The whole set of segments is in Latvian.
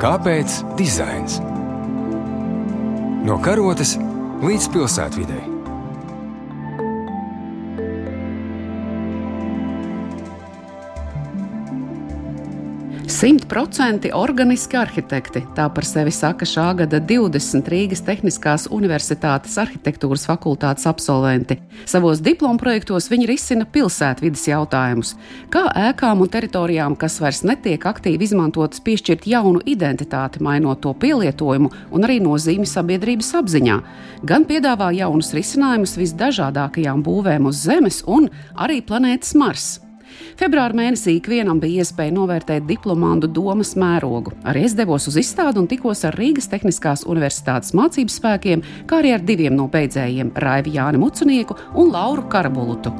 Kāpēc dizains? No karotes līdz pilsētvidai. Simtprocenti organiski arhitekti. Tā par sevi saka šā gada 20 Rīgas Tehniskās Universitātes arhitektūras fakultātes absolventi. Savos diplomu projektos viņi risina pilsētvidas jautājumus, kā ēkām un teritorijām, kas vairs netiek aktīvi izmantotas, piešķirt jaunu identitāti, mainot to pielietojumu un arī nozīmi sabiedrības apziņā. Gan piedāvā jaunus risinājumus visdažādākajām būvēm uz Zemes un arī planētas Mars. Februāra mēnesī ikvienam bija iespēja novērtēt diplomantu domas mērogu. Arī es devos uz izstādi un tikos ar Rīgas Tehniskās Universitātes mācību spēkiem, kā arī ar diviem no beidzējiem - Raivu Jāni Mucunieku un Lauru Karabulutu.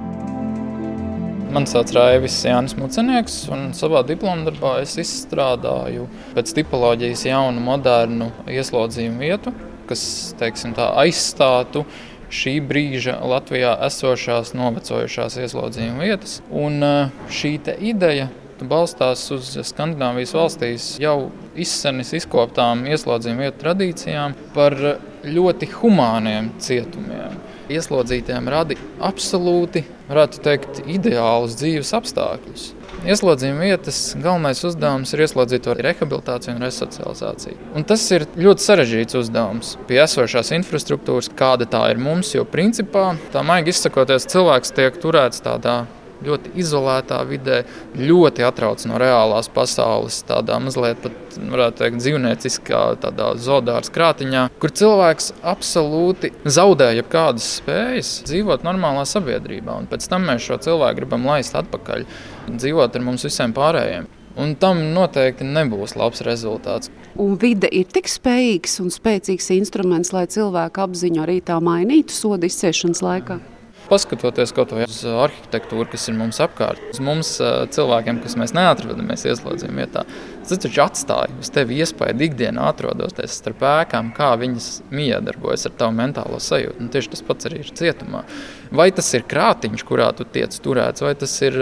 Mani sauc Raivis Jānis Mucenieks, un savā diplomdarbā es izstrādāju pēc tipoloģijas jaunu, modernu ieslodzījumu vietu, kas teiksim, tā, aizstātu šī brīža Latvijā esošās novecojušās ieslodzījuma vietas. Un eh, šī ideja balstās uz Skandināvijas valstīs jau izsenis izkoptām ieslodzījuma vietu tradīcijām par ļoti humāniem cietumiem. Ieslodzītiem rada absolūti, varētu teikt, ideālus dzīves apstākļus. Ieslodzījuma vietas galvenais uzdevums ir ieslodzīto rehabilitācija un resocializācija. Un tas ir ļoti sarežģīts uzdevums pie esošās infrastruktūras, kāda tā ir mums. Jo principā, tā maigi izsakoties, cilvēks tiek turēts tādā ļoti izolētā vidē, ļoti atrauc no reālās pasaules, tādā mazliet pat, varētu teikt, dzīvnieciskā, tādā zoodārs krātiņā, kur cilvēks absolūti zaudē jebkādas spējas dzīvot normālā sabiedrībā. Un pēc tam mēs šo cilvēku gribam laist atpakaļ, dzīvot ar mums visiem pārējiem. Un tam noteikti nebūs labs rezultāts. Un vide ir tik spējīgs un spēcīgs instruments, lai cilvēku apziņu arī tā mainītu soda izciešanas laikā. Mm. Paskatoties kaut vai uz arhitektūru, kas ir mums apkārt, uz mums cilvēkiem, kas mēs neatrodamies ieslodzījuma vietā, tas taču atstāja uz tevi iespēju ikdienā atrodoties starp ēkām, kā viņas miedarbojas ar tavu mentālo sajūtu. Un tieši tas pats arī ir cietumā. Vai tas ir krātiņš, kurā tu tiec turēts, vai tas ir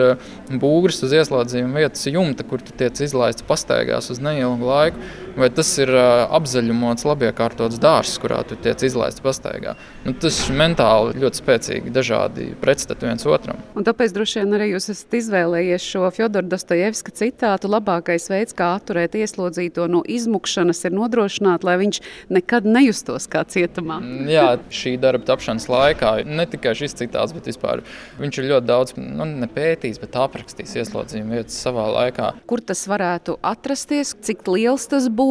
būris uz ieslodzījuma vietas jumta, kur tu tiec izlaists pastaigās uz neilgu laiku, vai tas ir apzaļumots, labiekārtots dārsts, kurā tu tiec izlaists pastaigā. Nu, tas mentāli ļoti spēcīgi dažādi pretstati viens otram. Un tāpēc droši vien arī jūs esat izvēlējies šo Fjodora Dostojevska citātu. Labākais veids, kā atturēt ieslodzīto no izmukšanas, ir nodrošināt, lai viņš nekad nejustos kā cietumā. Mm, jā, šī darba tapšanas laikā ne tikai šis citāts, bet vispār viņš ir ļoti daudz nu, nepētījis, bet aprakstījis ieslodzījuma vietas savā laikā. Kur tas varētu atrasties, cik liels tas būtu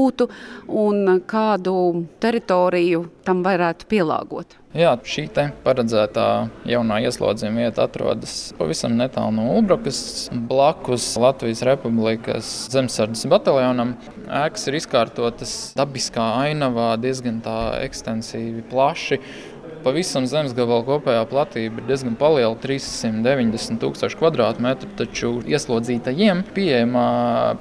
un kādu teritoriju tam varētu pielāgot? Jā, šī paredzētā jaunā ieslodzījumu vieta atrodas pavisam netālu no Ulbrakas, blakus Latvijas Republikas zemesardzes bataljonam. Ēkas ir izkārtotas dabiskā ainavā, diezgan ekstensīvi, plaši pavisam zemes gabala kopējā platība ir diezgan liela - 390 tūkstoši kvadrātmetru, taču ieslodzītajiem pieejamā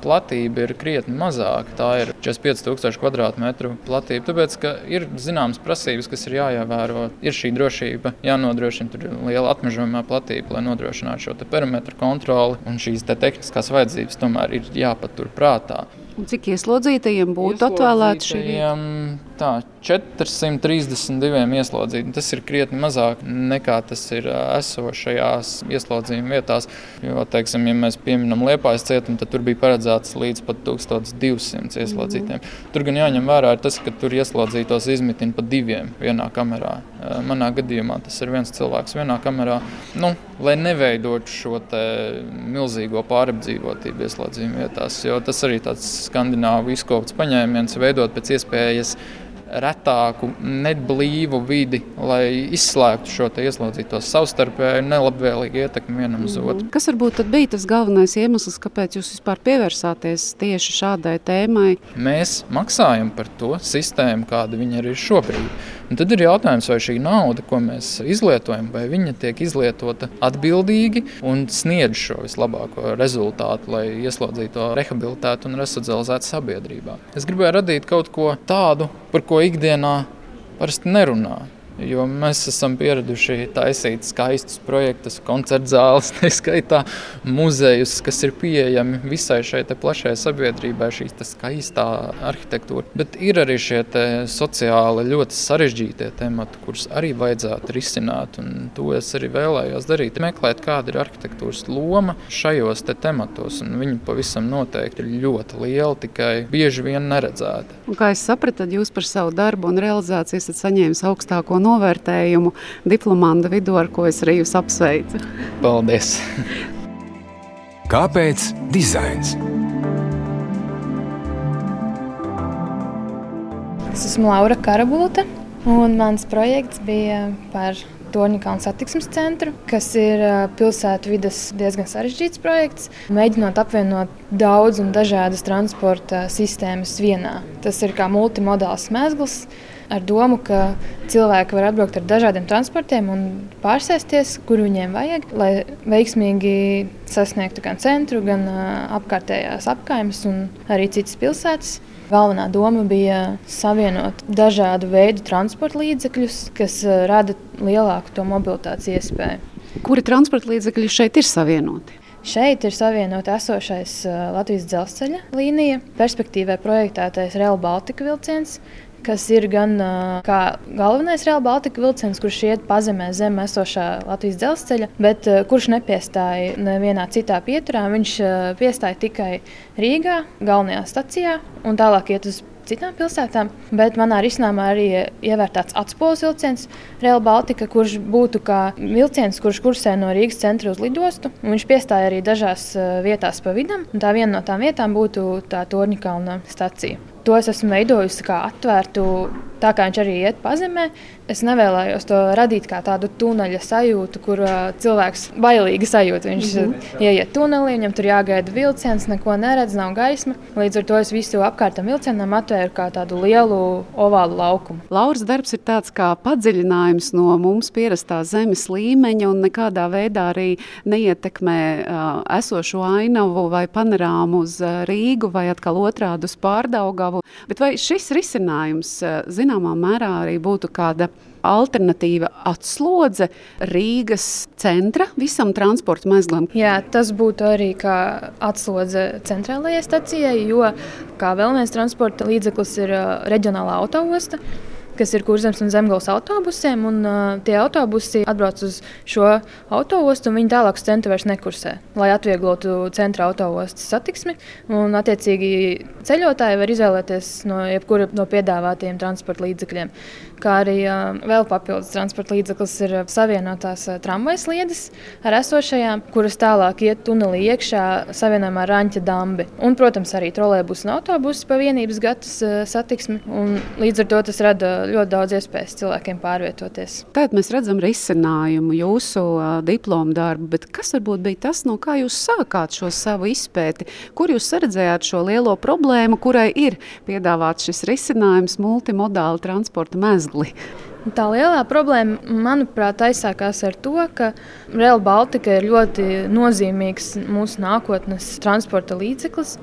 platība ir krietni mazāka. Tā ir 45 tūkstoši kvadrātmetru platība, tāpēc, ka ir zināmas prasības, kas ir jāievēro. Ir šī drošība, jānodrošina tur liela atmežojumā platība, lai nodrošinātu šo perimetru kontroli, un šīs te tehniskās vajadzības tomēr ir jāpatur prātā. Un cik ieslodzītajiem būtu atvēlēta šī vieta? Tā, 432 ieslodzītiem. Tas ir krietni mazāk nekā tas ir esošajās ieslodzījuma vietās. Jo, teiksim, ja mēs pieminam Liepājas cietumu, tad tur bija paredzēts līdz pat 1200 ieslodzītiem. Mm. Tur gan jāņem vērā tas, ka tur ieslodzītos izmitina pa diviem vienā kamerā. Manā gadījumā tas ir viens cilvēks vienā kamerā. Nu, lai neveidotu šo milzīgo pārapdzīvotību ieslodzījuma vietās, jo tas arī tāds skandināvu izkopts paņēmiens, veidot pēc iespējas retāku, neblīvu vidi, lai izslēgtu šo ieslodzīto savstarpēju nelabvēlīgu ietekmi vienam uz otru. Kas varbūt bija tas galvenais iemesls, kāpēc jūs vispār pievērsāties tieši šādai tēmai? Mēs maksājam par to sistēmu, kāda viņa ir šobrīd. Un tad ir jautājums, vai šī nauda, ko mēs izlietojam, vai viņa tiek izlietota atbildīgi un sniedz šo vislabāko rezultātu, lai ieslodzīto rehabilitētu un resocializētu sabiedrībā. Es gribēju radīt kaut ko tādu, par ko ikdienā parasti nerunā. Jo mēs esam pieraduši taisīt skaistus projektus, koncertu zāles, tā skaitā muzejus, kas ir pieejami visai šai plašajai sabiedrībai, šī skaistā arhitektūra. Bet ir arī šie sociāli ļoti sarežģītie temati, kurus arī vajadzētu risināt. To es arī vēlējos darīt. Meklēt, kāda ir arhitektūras loma šajos te tematos. Viņa pavisam noteikti ir ļoti liela, tikai bieži vien neredzēta. Un kā es sapratu, jūs par savu darbu un realizāciju esat saņēmis augstāko novērtējumu diplomāta vidū, ar ko es arī jūs apsveicu. Paldies! Kāpēc dizains? Es esmu Laura Karabulta, un mans projekts bija par Torņakalnu satiksmes centru, kas ir pilsētu vidas diezgan sarežģīts projekts, mēģinot apvienot daudz un dažādas transporta sistēmas vienā. Tas ir kā multimodāls mēsls ar domu, ka cilvēki var atbraukt ar dažādiem transportiem un pārsēsties, kur viņiem vajag, lai veiksmīgi sasniegtu gan centru, gan apkārtējās apkaimes un arī citas pilsētas. Galvenā doma bija savienot dažādu veidu transporta līdzekļus, kas rada lielāku to mobilitātes iespēju. Kuri transporta līdzekļi šeit ir savienoti? Šeit ir savienota esošais Latvijas dzelzceļa līnija, perspektīvā projektētais Real Baltica vilciens, kas ir gan kā galvenais Real Baltica vilciens, kurš iet pazemē zem esošā Latvijas dzelzceļa, bet kurš nepiestāja nevienā citā pieturā. Viņš piestāja tikai Rīgā, galvenajā stacijā, un tālāk iet uz citām pilsētām. Bet manā risinājumā arī ievērtāts atspūles vilciens, Real Baltica, kurš būtu kā vilciens, kurš kursē no Rīgas centra uz lidostu. Viņš piestāja arī dažās vietās pa vidam, un tā viena no tām vietām būtu tā Torņakalna stacija. To es esmu veidojusi kā atvērtu, tā kā viņš arī iet pazemē. Es nevēlējos to radīt kā tādu tuneļa sajūtu, kur uh, cilvēks bailīgi sajūt. Viņš mm -hmm. ieiet tunelī, viņam tur jāgaida vilciens, neko neredz, nav gaisma. Līdz ar to es visu apkārtam vilcienam atvēru kā tādu lielu ovālu laukumu. Lauras darbs ir tāds kā padziļinājums no mums pierastā zemes līmeņa un nekādā veidā arī neietekmē uh, esošo ainavu vai panorāmu uz Rīgu vai atkal otrādi uz Pārdaugavu. Bet vai šis risinājums eh, zināmā mērā arī būtu kāda alternatīva atslodze Rīgas centra visam transporta mezglam? Jā, tas būtu arī kā atslodze centrālajai stacijai, jo kā vēl viens transporta līdzeklis ir reģionālā autoosta kas ir kurzems un zemgals autobusiem. Un, uh, tie autobusi atbrauc uz šo autoostu, un viņi tālāk uz centru vairs nekursē, lai atvieglotu centra autoostas satiksmi. Un, attiecīgi, ceļotāji var izvēlēties no jebkura no piedāvātajiem transporta līdzekļiem. Kā arī uh, vēl papildus transporta līdzeklis ir savienotās uh, tramvajas sliedes ar esošajām, kuras tālāk iet tunelī iekšā savienojumā ar Raņķa dambi. Un, protams, arī trolēļus un autobusus pa vienības gatas uh, satiksmi. Un, līdz ar to tas rada ļoti daudz iespējas cilvēkiem pārvietoties. Tad mēs redzam risinājumu jūsu diplomu darbu, bet kas varbūt bija tas, no kā jūs sākāt šo savu izpēti? Kur jūs redzējāt šo lielo problēmu, kurai ir piedāvāts šis risinājums multimodāli transporta mezgli? Tā lielā problēma, manuprāt, aizsākās ar to, ka Real Baltica ir ļoti nozīmīgs mūsu nākotnes transporta līdzeklis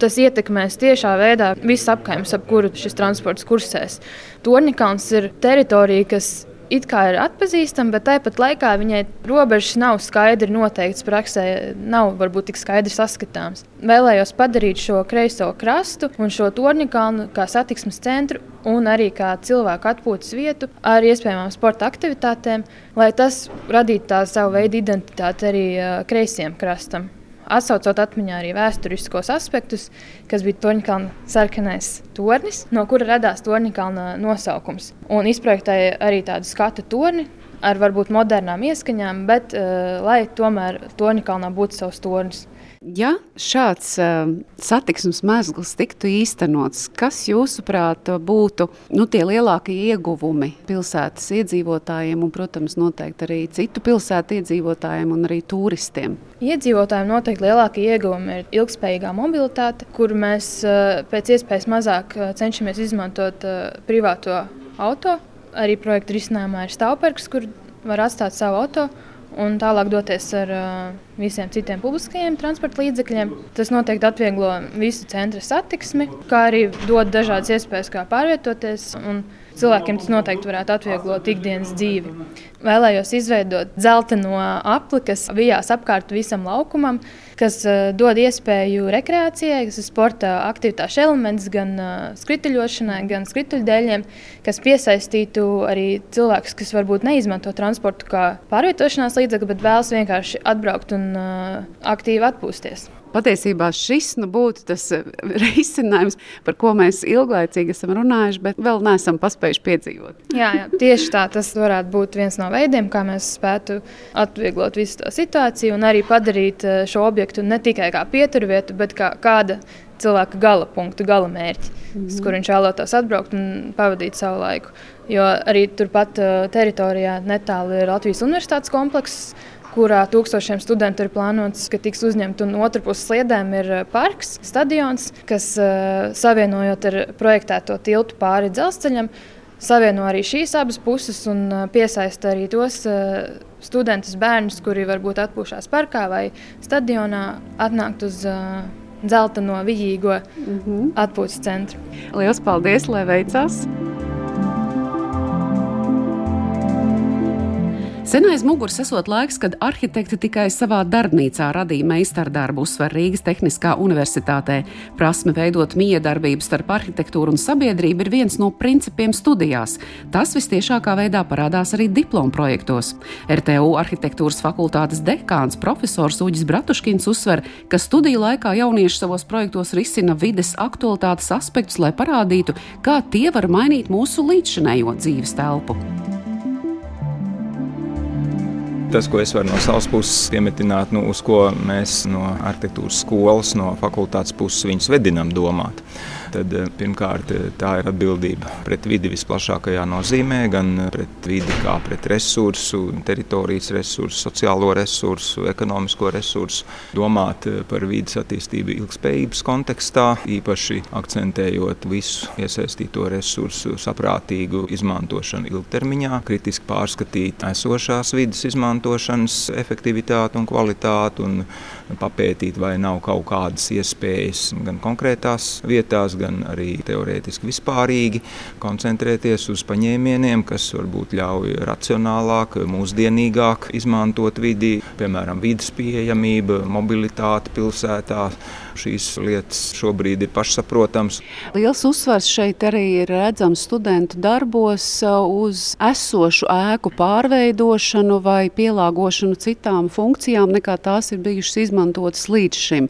tas ietekmēs tiešā veidā visas apgājums, ap kuru šis transports kursēs. Torņakalns ir teritorija, kas it kā ir atpazīstama, bet tāpat laikā viņai robežas nav skaidri noteiktas praksē, nav varbūt tik skaidri saskatāms. Vēlējos padarīt šo kreiso krastu un šo torņakalnu kā satiksmes centru un arī kā cilvēku atpūtas vietu ar iespējamām sporta aktivitātēm, lai tas radītu tā savu veidu identitāti arī kreisajam krastam atsaucot atmiņā arī vēsturiskos aspektus, kas bija Toņkalna sarkanais tornis, no kura radās Toņkalna nosaukums. Un izprojektēja arī tādu skatu torni. Ar varbūt modernām ieskaņām, bet uh, lai tomēr Toņkalnā būtu savs tornis. Ja šāds uh, satiksmes mēsls tiktu īstenots, kas jūsuprāt būtu nu, tie lielākie ieguvumi pilsētas iedzīvotājiem un, protams, noteikti arī citu pilsētu iedzīvotājiem un arī turistiem? Iedzīvotājiem noteikti lielākie ieguvumi ir ilgspējīgā mobilitāte, kur mēs uh, pēc iespējas mazāk uh, cenšamies izmantot uh, privāto auto. Arī projekta risinājumā ir stāvparks, kur var atstāt savu automašīnu un tālāk doties ar visiem citiem publiskajiem transporta līdzekļiem. Tas noteikti atvieglo visu centra satiksmi, kā arī dod dažādas iespējas, kā pārvietoties. Cilvēkiem tas noteikti varētu atvieglot ikdienas dzīvi. Vēlējos izveidot dzelteno apli, kas vijās apkārt visam laukumam, kas uh, dod iespēju rekreācijai, kas ir sporta aktivitāšu elements gan uh, skrituļošanai, gan skrituļdēļiem, kas piesaistītu arī cilvēkus, kas varbūt neizmanto transportu kā pārvietošanās līdzekli, bet vēlas vienkārši atbraukt un uh, aktīvi atpūsties. Patiesībā šis nu, būtu tas eh, risinājums, par ko mēs ilglaicīgi esam runājuši, bet vēl neesam paspējuši piedzīvot. Jā, jā, tieši tā. Tas varētu būt viens no veidiem, kā mēs spētu atvieglot visu to situāciju un arī padarīt eh, šo objektu ne tikai kā pieturvietu, bet kā kāda cilvēka gala punktu, gala mērķi, mm -hmm. kur viņš vēlētos atbraukt un pavadīt savu laiku. Jo arī turpat eh, teritorijā netālu ir Latvijas Universitātes komplekss kurā tūkstošiem studentu ir plānots, ka tiks uzņemta. Un otrā pusē sliedēm ir eh, parks, stadions, kas uh, savienojot ar projektēto tiltu pāri dzelzceļam. Savieno arī šīs abas puses un uh, piesaista arī tos studentus, bērnus, kuri varbūt atpūšās parkā vai stadionā, atnākt uz dzelteno, vijīgo mm -hmm. atpūtas centru. Lielas paldies, lai veicās! Senais muguras esot laiks, kad arhitekti tikai savā darbnīcā radīja meistardarbu, uzsver Rīgas Tehniskā universitātē. Prasme veidot miedarbību starp arhitektūru un sabiedrību ir viens no principiem studijās. Tas vistiešākā veidā parādās arī diplomu projektos. RTU arhitektūras fakultātes dekāns profesors Uģis Bratuškins uzsver, ka studiju laikā jaunieši savos projektos risina vides aktualitātes aspektus, lai parādītu, kā tie var mainīt mūsu līdzšinējo dzīves telpu. Tas, ko es varu no savas puses piemetināt, nu, uz ko mēs no arhitektūras skolas, no fakultātes puses viņus vedinām domāt tad eh, pirmkārt eh, tā ir atbildība pret vidi visplašākajā nozīmē, gan pret vidi kā pret resursu, teritorijas resursu, sociālo resursu, ekonomisko resursu, domāt eh, par vidas attīstību ilgspējības kontekstā, īpaši akcentējot visu iesaistīto resursu saprātīgu izmantošanu ilgtermiņā, kritiski pārskatīt esošās vidas izmantošanas efektivitāti un kvalitāti un papētīt, vai nav kaut kādas iespējas gan konkrētās vietās, gan arī teorētiski vispārīgi koncentrēties uz paņēmieniem, kas varbūt ļauj racionālāk, mūsdienīgāk izmantot vidi, piemēram, vidas pieejamība, mobilitāte pilsētā šīs lietas šobrīd ir pašsaprotamas. Liels uzsvars šeit arī ir redzams studentu darbos uh, uz esošu ēku pārveidošanu vai pielāgošanu citām funkcijām, nekā tās ir bijušas izmantotas līdz šim.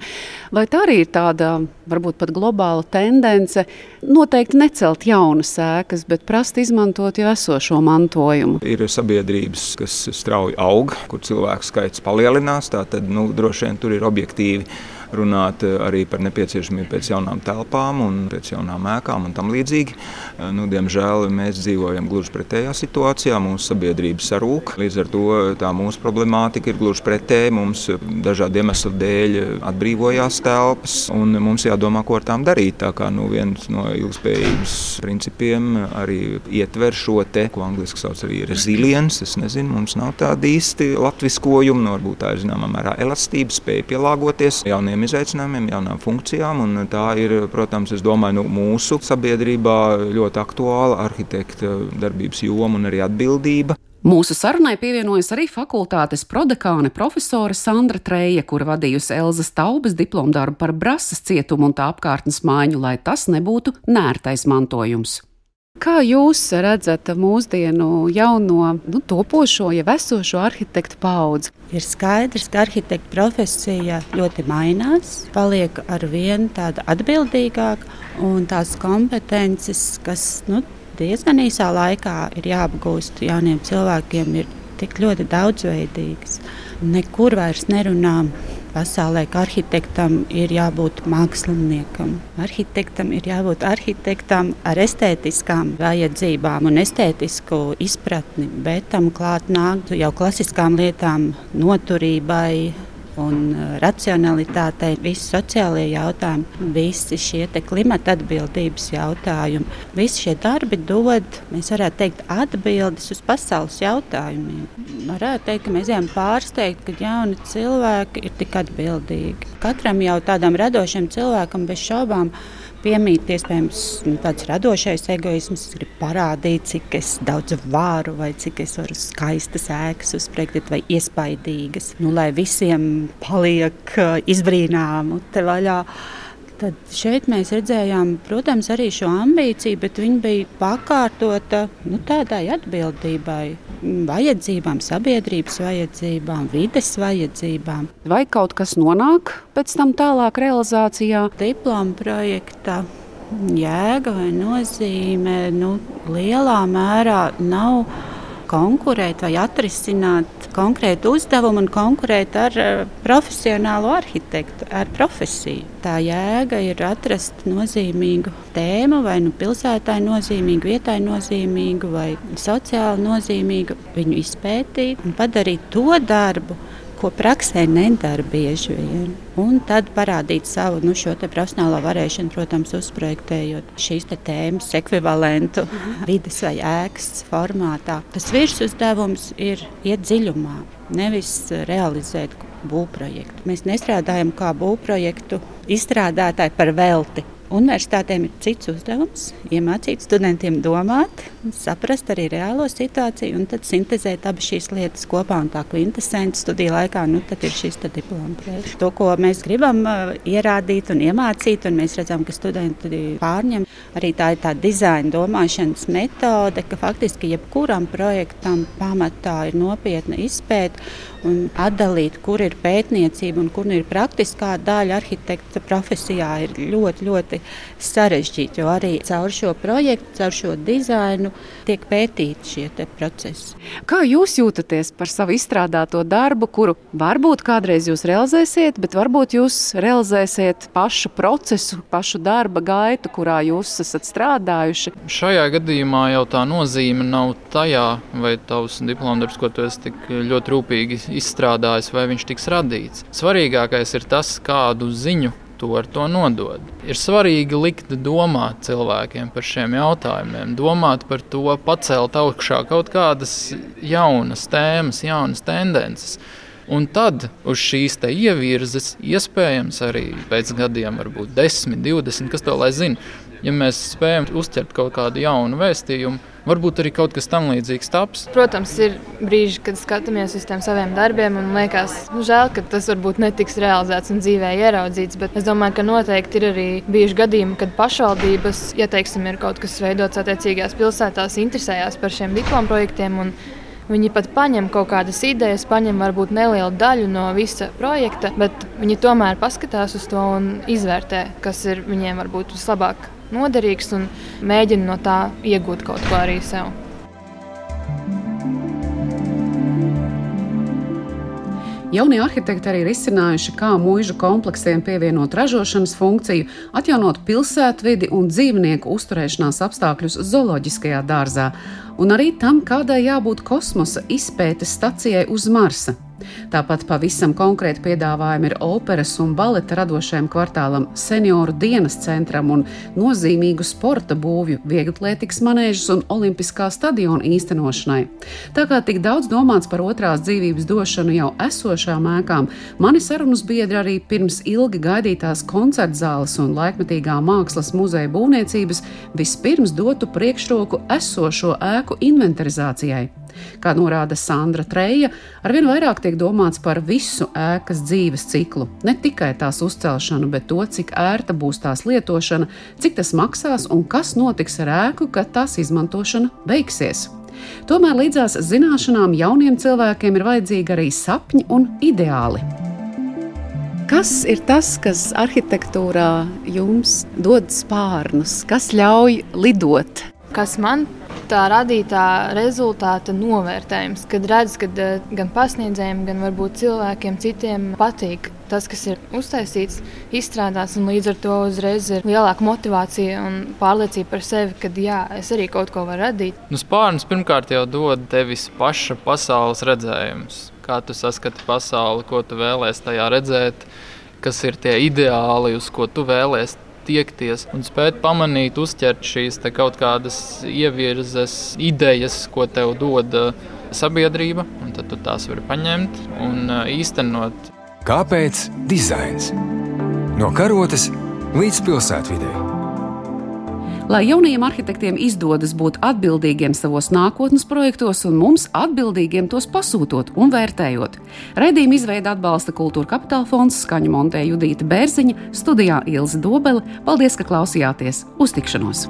Vai tā arī ir tāda varbūt pat globāla tendence noteikti necelt jaunas ēkas, bet prast izmantot jau esošo mantojumu? Ir sabiedrības, kas strauji aug, kur cilvēku skaits palielinās, tad nu, droši vien tur ir objektīvi runāt eh, arī par nepieciešamību pēc jaunām telpām un pēc jaunām ēkām un tam līdzīgi. Eh, nu, diemžēl mēs dzīvojam gluži pretējā situācijā. Mūsu sabiedrība sarūk. Līdz ar to tā mūsu problemātika ir gluži pretēji. Mums dažādu iemeslu dēļ atbrīvojās telpas un mums jādomā, ko ar tām darīt. Tā kā nu, viens no ilgspējības principiem arī ietver šo te, ko angļuiski sauc arī resilience. Es nezinu, mums nav tāda īsti latviskojuma, no nu, varbūt tā ir zināmā mērā elastība, spēja pielāgoties jauniem jauniem izaicinājumiem, jaunām funkcijām. Tā ir, protams, domāju, nu, mūsu sabiedrībā ļoti aktuāla arhitekta darbības joma un arī atbildība. Mūsu sarunai pievienojas arī fakultātes prodekāne profesore Sandra Treja, kura vadījusi Elzas Taubas diplomdarbu par Brasas cietumu un tā apkārtnes māju, lai tas nebūtu nērtais mantojums. Kā jūs redzat mūsdienu jauno, nu, topošo, jau esošo arhitektu paudzi? Ir skaidrs, ka arhitekta profesija ļoti mainās, paliek ar vien tāda atbildīgāka, un tās kompetences, kas nu, diezgan īsā laikā ir jāapgūst jauniem cilvēkiem, ir tik ļoti daudzveidīgas. Nekur vairs nerunām pasaulē, arhitektam ir jābūt māksliniekam. Arhitektam ir jābūt arhitektam ar estētiskām vajadzībām un estētisku izpratni, bet tam klāt nāk jau klasiskām lietām, noturībai, un uh, racionalitātei, visi sociālie jautājumi, visi šie klimata atbildības jautājumi. Visi šie darbi dod, mēs varētu teikt, atbildes uz pasaules jautājumiem. Varētu teikt, ka mēs esam pārsteigti, ka jauni cilvēki ir tik atbildīgi. Katram jau tādam radošam cilvēkam bez šaubām piemīt iespējams nu, tāds radošais egoisms. Es gribu parādīt, cik daudz varu vai cik es varu skaistas ēkas uzspriegt vai iespaidīgas. Nu, lai visiem paliek uh, izbrīnām te vaļā. Tad šeit mēs redzējām, protams, arī šo ambīciju, bet viņa bija pakārtota nu, tādai atbildībai, vajadzībām, sabiedrības vajadzībām, vides vajadzībām. Vai kaut kas nonāk pēc tam tālāk realizācijā? Diploma projekta jēga vai nozīme nu, lielā mērā nav konkurēt vai atrisināt konkrētu uzdevumu un konkurēt ar eh, profesionālu arhitektu, ar profesiju. Tā jēga ir atrast nozīmīgu tēmu, vai nu pilsētai nozīmīgu, vietai nozīmīgu, vai sociāli nozīmīgu, viņu izpētīt un padarīt to darbu ko praksē nedara bieži vien. Un tad parādīt savu nu, profesionālo varēšanu, protams, uzprojektējot šīs tēmas ekvivalentu vidas vai ēkas formātā. Tas virsuzdevums ir iet dziļumā, nevis realizēt būvprojektu. Mēs nestrādājam kā būvprojektu izstrādātāji par velti. Universitātēm ir cits uzdevums - iemācīt studentiem domāt, saprast arī reālo situāciju un tad sintēzēt abas šīs lietas kopā. Tā kvintessence studiju laikā nu, ir šis diploma projekts. To, ko mēs gribam uh, ierādīt un iemācīt, un mēs redzam, ka studenti pārņem arī tā ir tā dizaina domāšanas metode, ka faktiski jebkuram projektam pamatā ir nopietna izpēta un atdalīt, kur ir pētniecība un kur ir praktiskā daļa arhitekta profesijā, ir ļoti, ļoti sarežģīti. Jo arī caur šo projektu, caur šo dizainu tiek pētīti šie procesi. Kā jūs jūtaties par savu izstrādāto darbu, kuru varbūt kādreiz jūs realizēsiet, bet varbūt jūs realizēsiet pašu procesu, pašu darba gaitu, kurā jūs esat strādājuši? Šajā gadījumā jau tā nozīme nav tajā, vai tavs diplomdarbs, ko tu esi tik ļoti rūpīgi izstrādājis, vai viņš tiks radīts. Svarīgākais ir tas, kādu ziņu tu ar to nodod. Ir svarīgi likt domāt cilvēkiem par šiem jautājumiem, domāt par to, pacelt augšā kaut kādas jaunas tēmas, jaunas tendences. Un tad uz šīs ievirzes, iespējams, arī pēc gadiem, varbūt 10, 20, kas to lai zina, ja mēs spējam uztvert kaut kādu jaunu vēstījumu, varbūt arī kaut kas tam līdzīgs taps. Protams, ir brīži, kad skatāmies uz tiem saviem darbiem un liekas, nu, žēl, ka tas varbūt netiks realizēts un dzīvē ieraudzīts. Bet es domāju, ka noteikti ir arī bijuši gadījumi, kad pašvaldības, ja teiksim, ir kaut kas veidots attiecīgās pilsētās, interesējās par šiem diplomu projektiem. Viņi pat paņem kaut kādas idejas, paņem varbūt nelielu daļu no visa projekta, bet viņi tomēr paskatās uz to un izvērtē, kas ir viņiem varbūt vislabāk noderīgs un mēģina no tā iegūt kaut ko arī sev. Jaunie arhitekti arī ir izcinājuši, kā mūža kompleksiem pievienot ražošanas funkciju, atjaunot pilsētvidi un dzīvnieku uzturēšanās apstākļus zooloģiskajā dārzā, un arī tam, kādai jābūt kosmosa izpētes stacijai uz Marsa. Tāpat pavisam konkrēti piedāvājumi ir operas un baleta radošajam kvartālam, senioru dienas centram un nozīmīgu sporta būvju, vieglatlētikas manēžas un olimpiskā stadiona īstenošanai. Tā kā tik daudz domāts par otrās dzīvības došanu jau esošām ēkām, mani sarunas biedri arī pirms ilgi gaidītās koncerta zāles un laikmetīgā mākslas muzeja būvniecības vispirms dotu priekšroku esošo ēku inventarizācijai. Kā norāda Sandra Treja, arvien vairāk tiek domāts par visu ēkas dzīves ciklu. Ne tikai tās uzcelšanu, bet to, cik ērta būs tās lietošana, cik tas maksās un kas notiks ar ēku, kad tās izmantošana beigsies. Tomēr līdzās zināšanām jauniem cilvēkiem ir vajadzīgi arī sapņi un ideāli. Kas ir tas, kas arhitektūrā jums dod spārnus, kas ļauj lidot? Kas man tā radītā rezultāta novērtējums, kad redz, ka eh, gan pasniedzējiem, gan varbūt cilvēkiem citiem patīk tas, kas ir uztaisīts, izstrādāts, un līdz ar to uzreiz ir lielāka motivācija un pārliecība par sevi, ka jā, es arī kaut ko varu radīt. Nu, spārns pirmkārt jau dod tevis paša pasaules redzējums. Kā tu saskati pasauli, ko tu vēlēsies tajā redzēt, kas ir tie ideāli, uz ko tu vēlēsies tiekties un spēt pamanīt, uzķert šīs kaut kādas ievirzes, idejas, ko tev dod uh, sabiedrība, un tad tu tās vari paņemt un uh, īstenot. Kāpēc dizains? No karotes līdz pilsētvidē. Lai jaunajiem arhitektiem izdodas būt atbildīgiem savos nākotnes projektos un mums atbildīgiem tos pasūtot un vērtējot. Redījuma izveida atbalsta Kultūra Kapitāla fonds, skaņu montē Judīta Bērziņa, studijā Ilza Dobele. Paldies, ka klausījāties! Uz tikšanos!